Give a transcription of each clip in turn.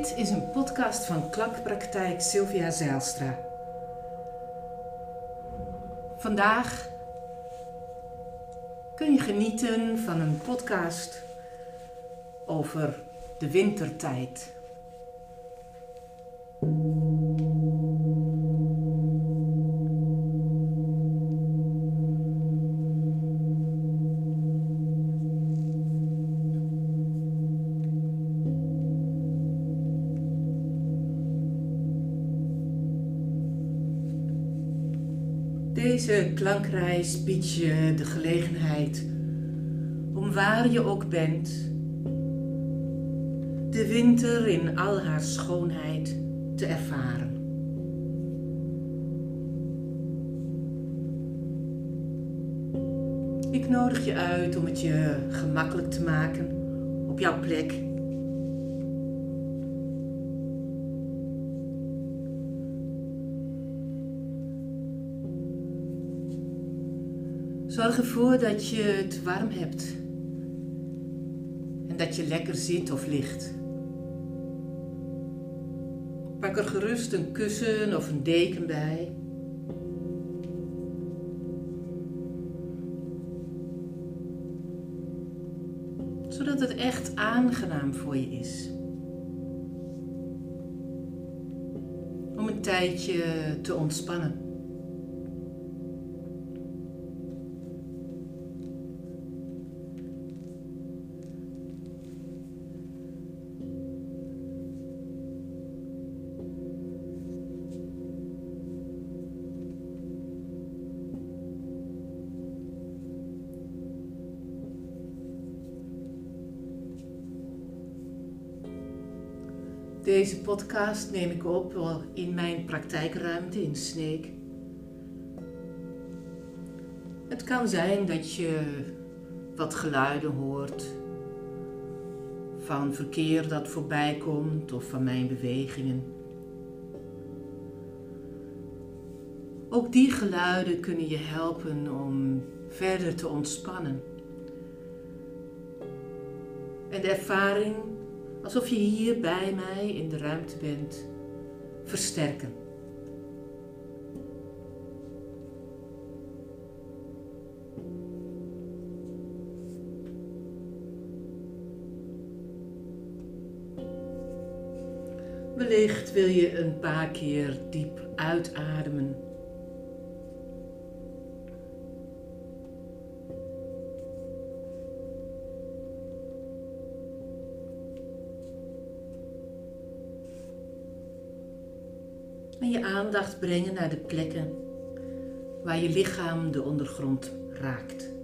Dit is een podcast van Klankpraktijk Sylvia Zijlstra. Vandaag kun je genieten van een podcast over de wintertijd. Deze klankreis biedt je de gelegenheid om waar je ook bent, de winter in al haar schoonheid te ervaren. Ik nodig je uit om het je gemakkelijk te maken op jouw plek Zorg ervoor dat je het warm hebt en dat je lekker zit of ligt. Pak er gerust een kussen of een deken bij. Zodat het echt aangenaam voor je is. Om een tijdje te ontspannen. Deze podcast neem ik op in mijn praktijkruimte in Sneek. Het kan zijn dat je wat geluiden hoort van verkeer dat voorbij komt of van mijn bewegingen. Ook die geluiden kunnen je helpen om verder te ontspannen. En de ervaring alsof je hier bij mij in de ruimte bent, versterken. Wellicht wil je een paar keer diep uitademen en je aandacht brengen naar de plekken waar je lichaam de ondergrond raakt.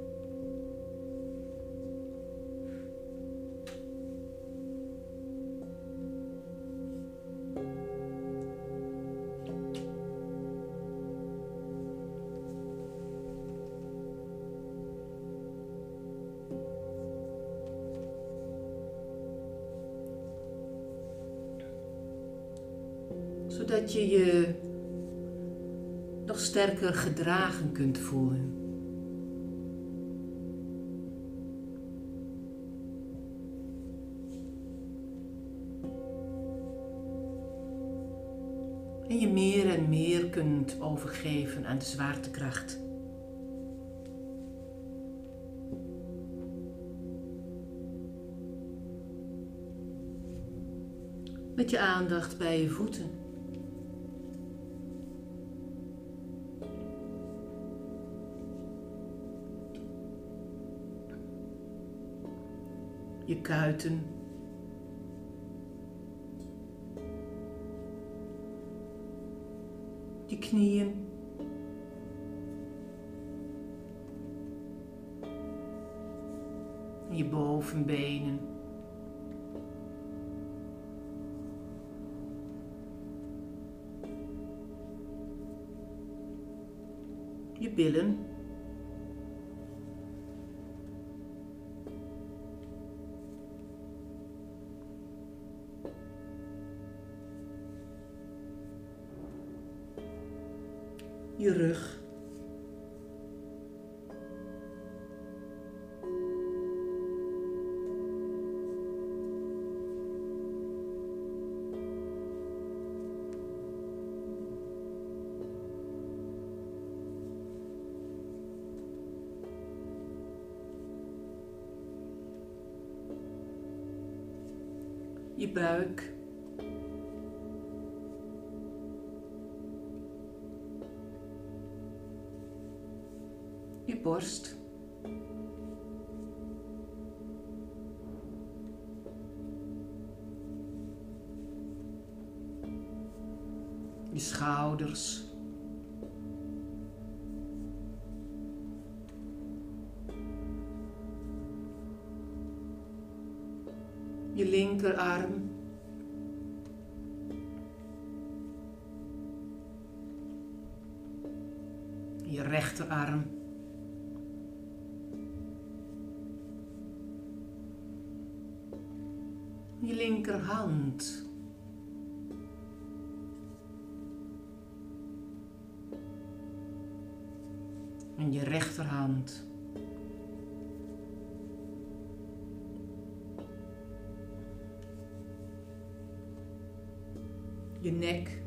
Je nog sterker gedragen kunt voelen. En je meer en meer kunt overgeven aan de zwaartekracht. Met je aandacht bij je voeten. Je kuiten. Je knieën. Je bovenbenen. Je billen. je rug. je buik. Borst. Je schouders. Je linkerarm. Je rechterarm. Linkerhand. En je rechterhand. Je nek.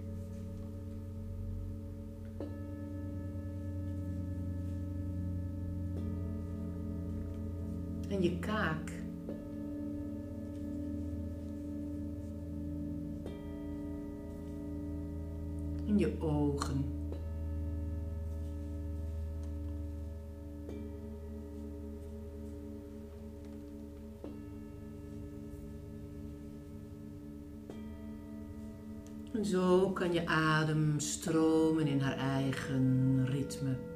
En je kaak. Je ogen. En zo kan je adem stromen in haar eigen ritme.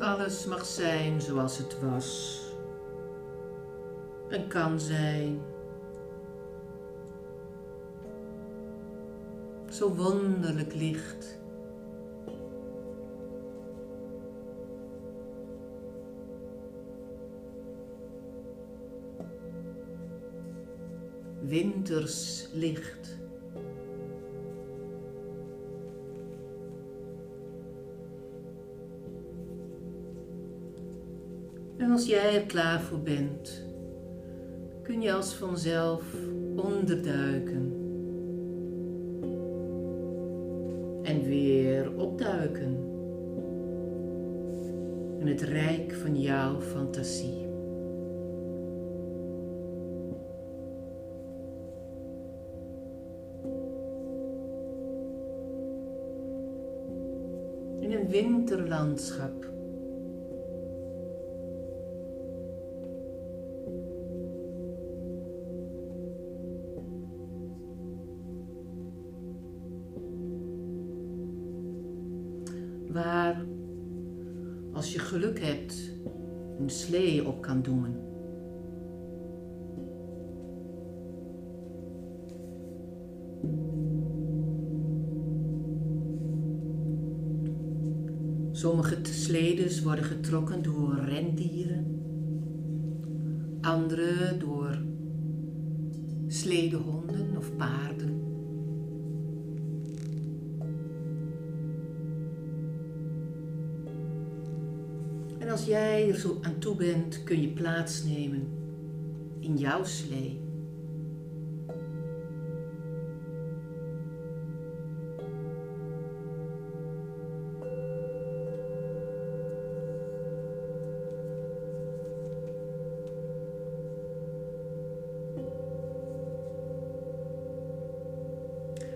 Alles mag zijn zoals het was en kan zijn. Zo wonderlijk licht. Winters licht. Als jij er klaar voor bent, kun je als vanzelf onderduiken. En weer opduiken. In het rijk van jouw fantasie. In een winterlandschap. Slee op kan doen. Sommige sledes worden getrokken door rendieren, andere door sledehonden of paarden. En als jij er zo aan toe bent, kun je plaatsnemen in jouw slee.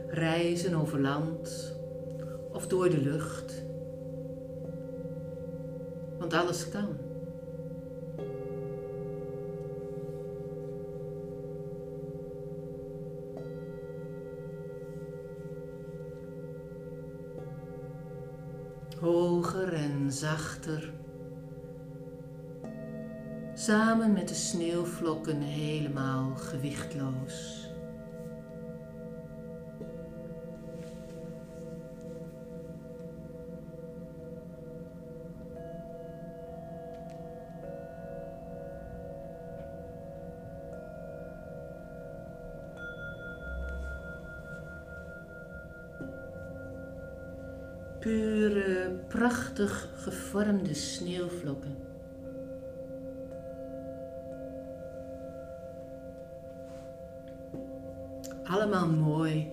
Reizen over land of door de lucht. Hoger en zachter. Samen met de sneeuwvlokken helemaal gewichtloos. Pure, prachtig gevormde sneeuwvlokken. Allemaal mooi,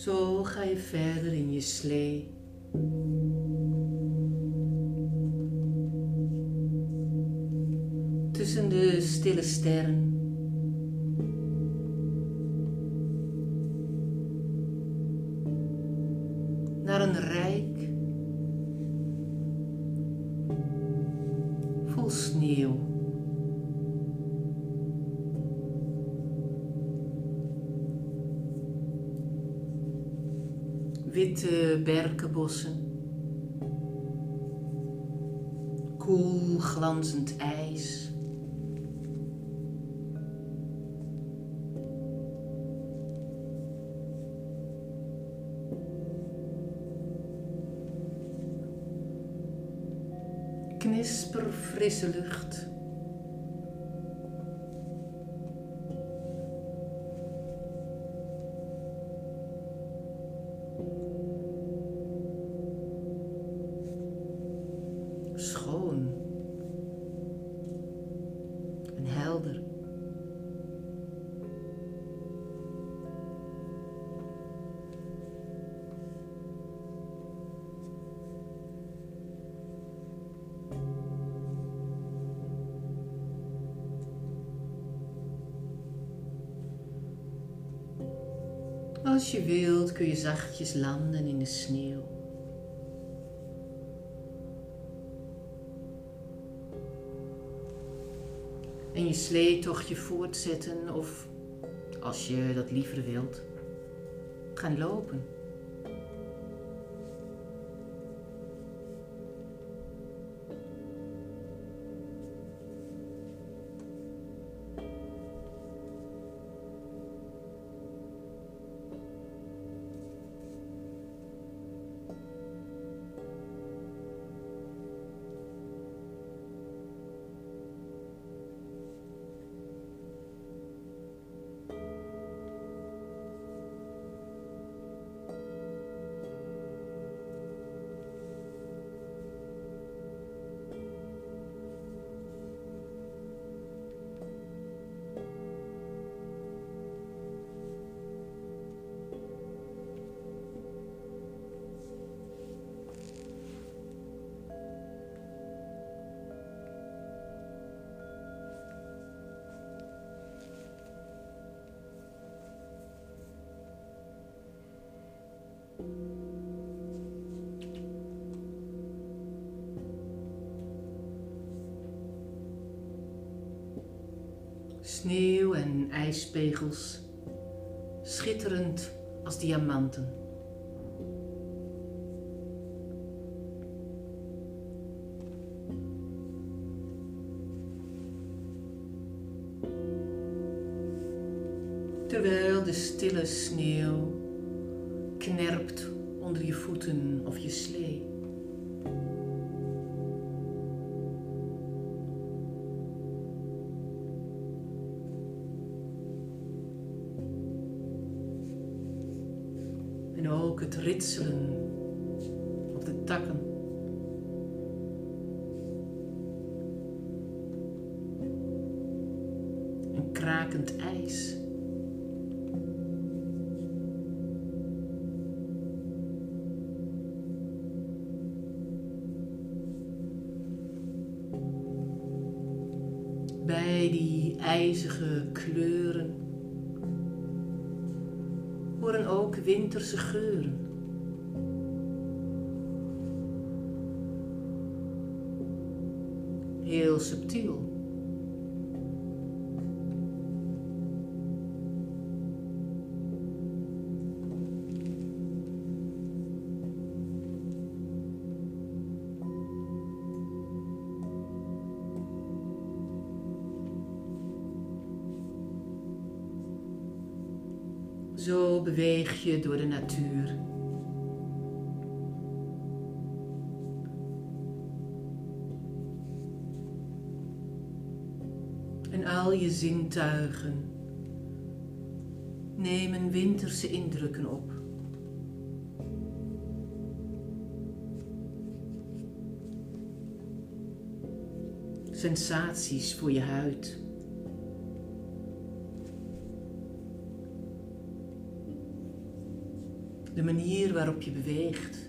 Zo ga je verder in je slee. Tussen de stille sterren. Frisse lucht. Als je wilt kun je zachtjes landen in de sneeuw. en je sleetochtje voortzetten of, als je dat liever wilt, gaan lopen. Sneeuw en ijspegels, schitterend als diamanten. Terwijl de stille sneeuw ook het ritselen op de takken. En krakend ijs. Winterse geuren. Heel subtiel. Zo beweeg je door de natuur. En al je zintuigen nemen winterse indrukken op. Sensaties voor je huid. De manier waarop je beweegt.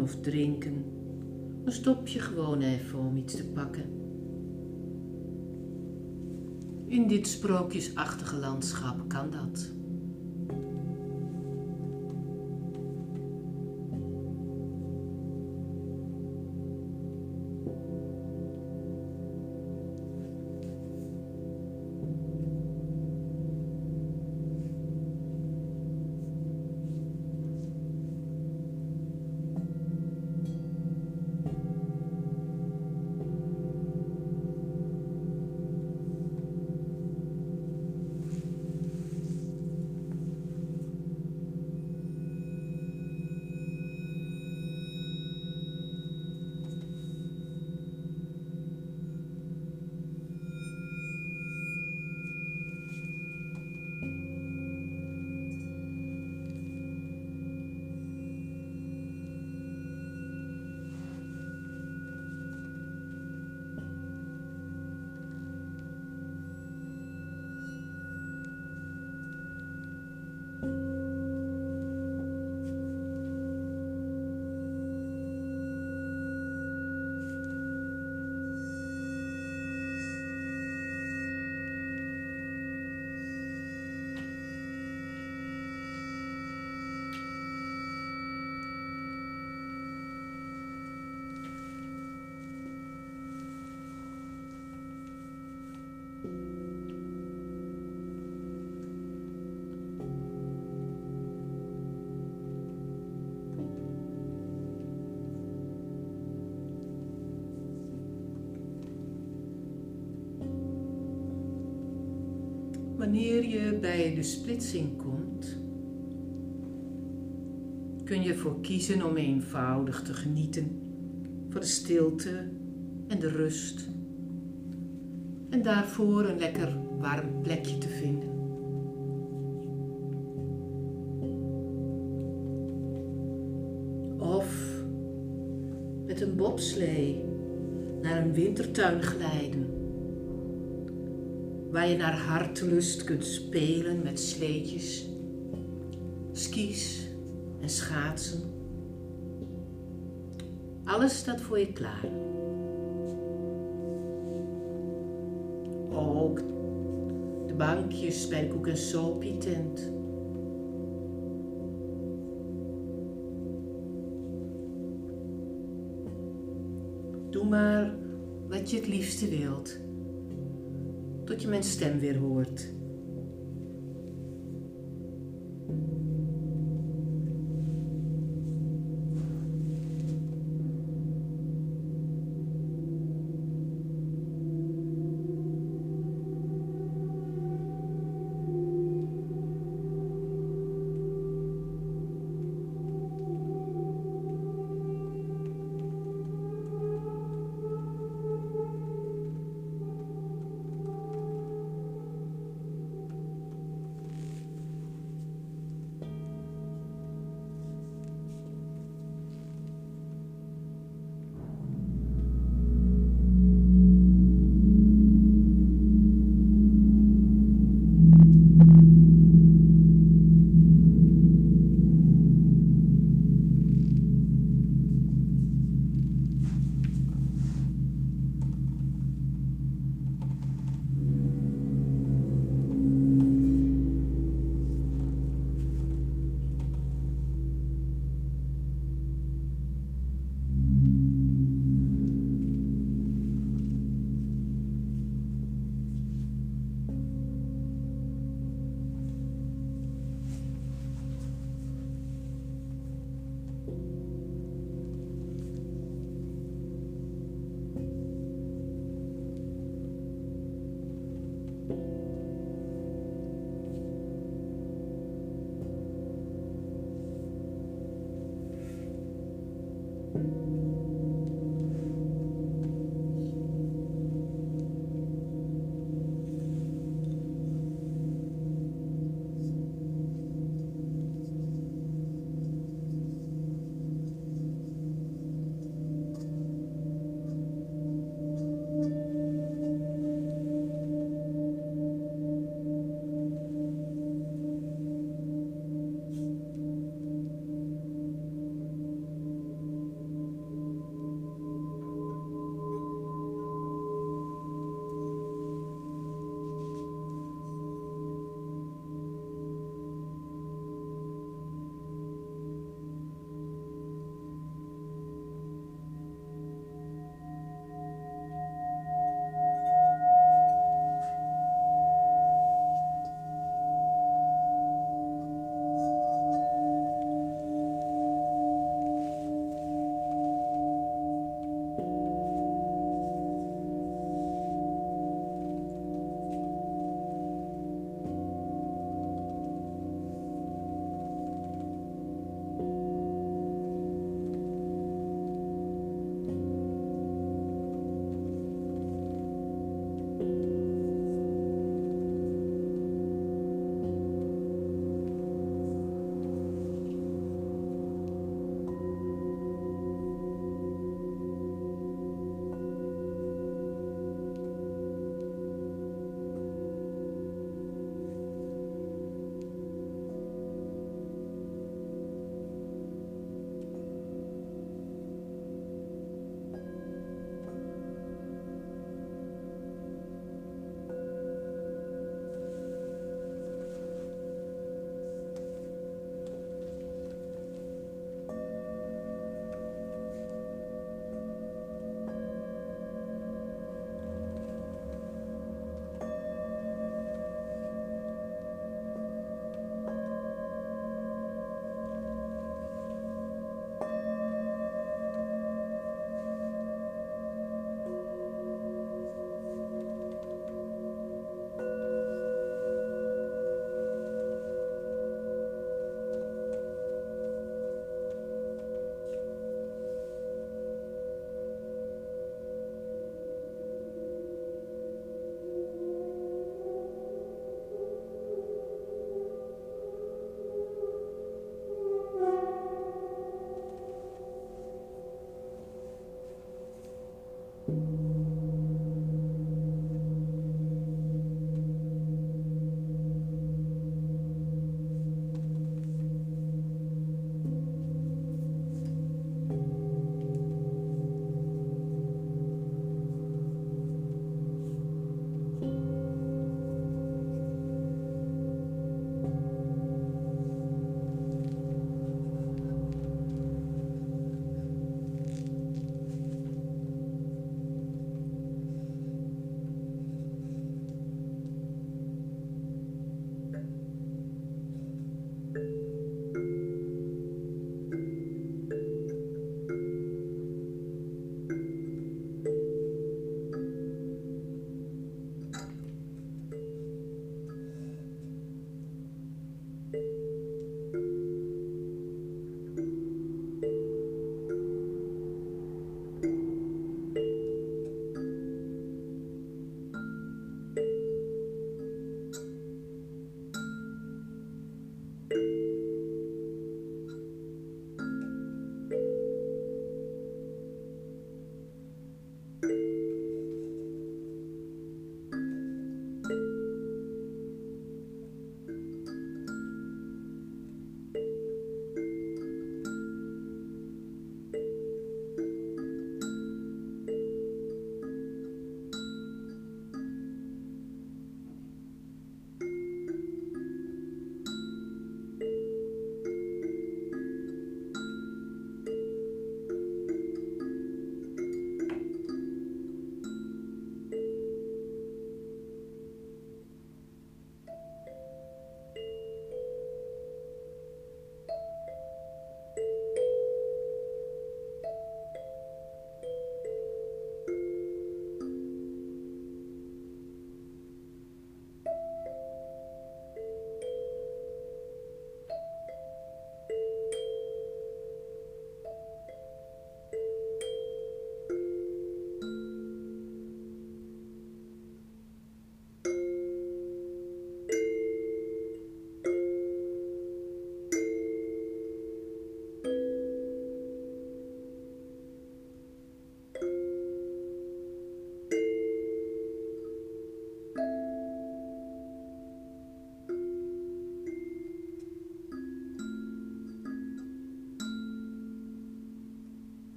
Of drinken, dan stop je gewoon even om iets te pakken. In dit sprookjesachtige landschap kan dat. Wanneer je bij de splitsing komt, kun je ervoor kiezen om eenvoudig te genieten van de stilte en de rust. En daarvoor een lekker warm plekje te vinden. Of met een bobslee naar een wintertuin glijden waar je naar hartelust kunt spelen met sleetjes, skis en schaatsen. Alles staat voor je klaar. Ook de bankjes bij de koek- en sopie tent. Doe maar wat je het liefste wilt tot je mijn stem weer hoort.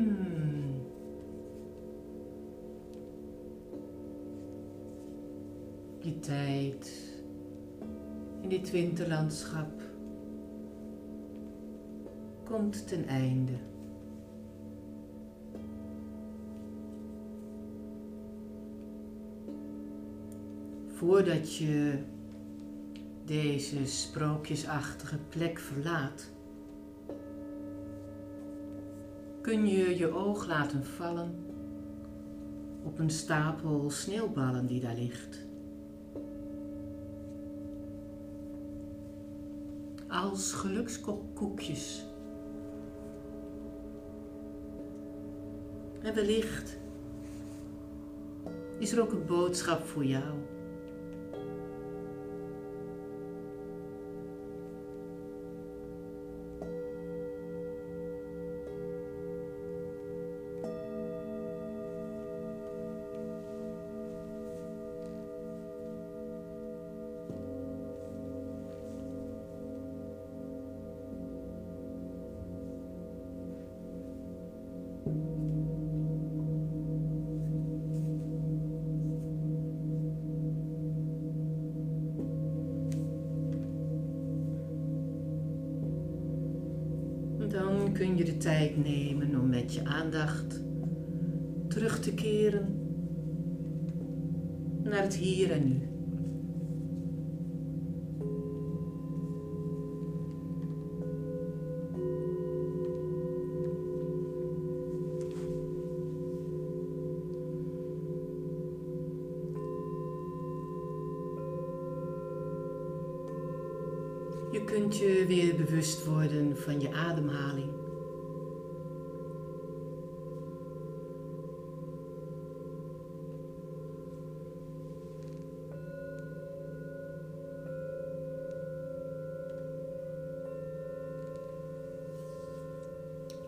Hmm. Je tijd in dit winterlandschap komt ten einde. Voordat je deze sprookjesachtige plek verlaat, kun je je oog laten vallen op een stapel sneeuwballen die daar ligt. Als gelukskoekjes. En wellicht is er ook een boodschap voor jou. Je kunt je weer bewust worden van je ademhaling.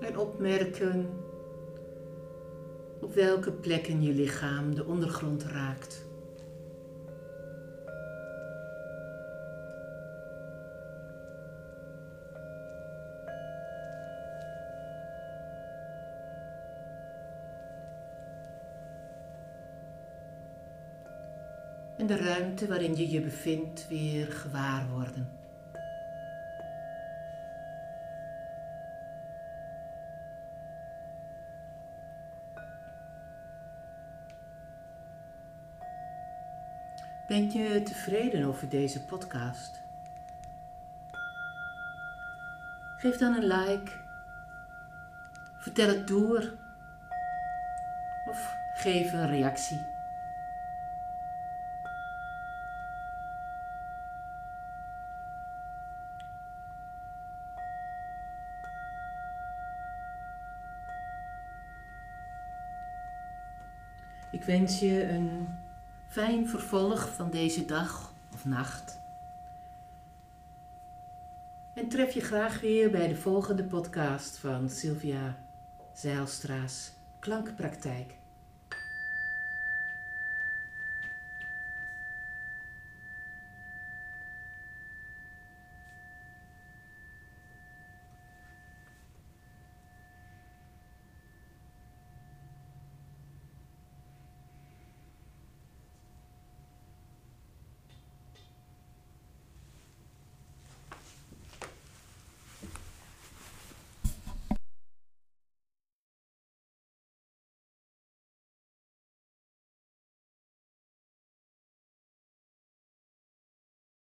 En opmerken op welke plekken je lichaam de ondergrond raakt. En de ruimte waarin je je bevindt weer gewaar worden. Ben je tevreden over deze podcast? Geef dan een like. Vertel het door. Of geef een reactie. Ik wens je een fijn vervolg van deze dag of nacht. En tref je graag weer bij de volgende podcast van Sylvia Zeilstra's Klankpraktijk.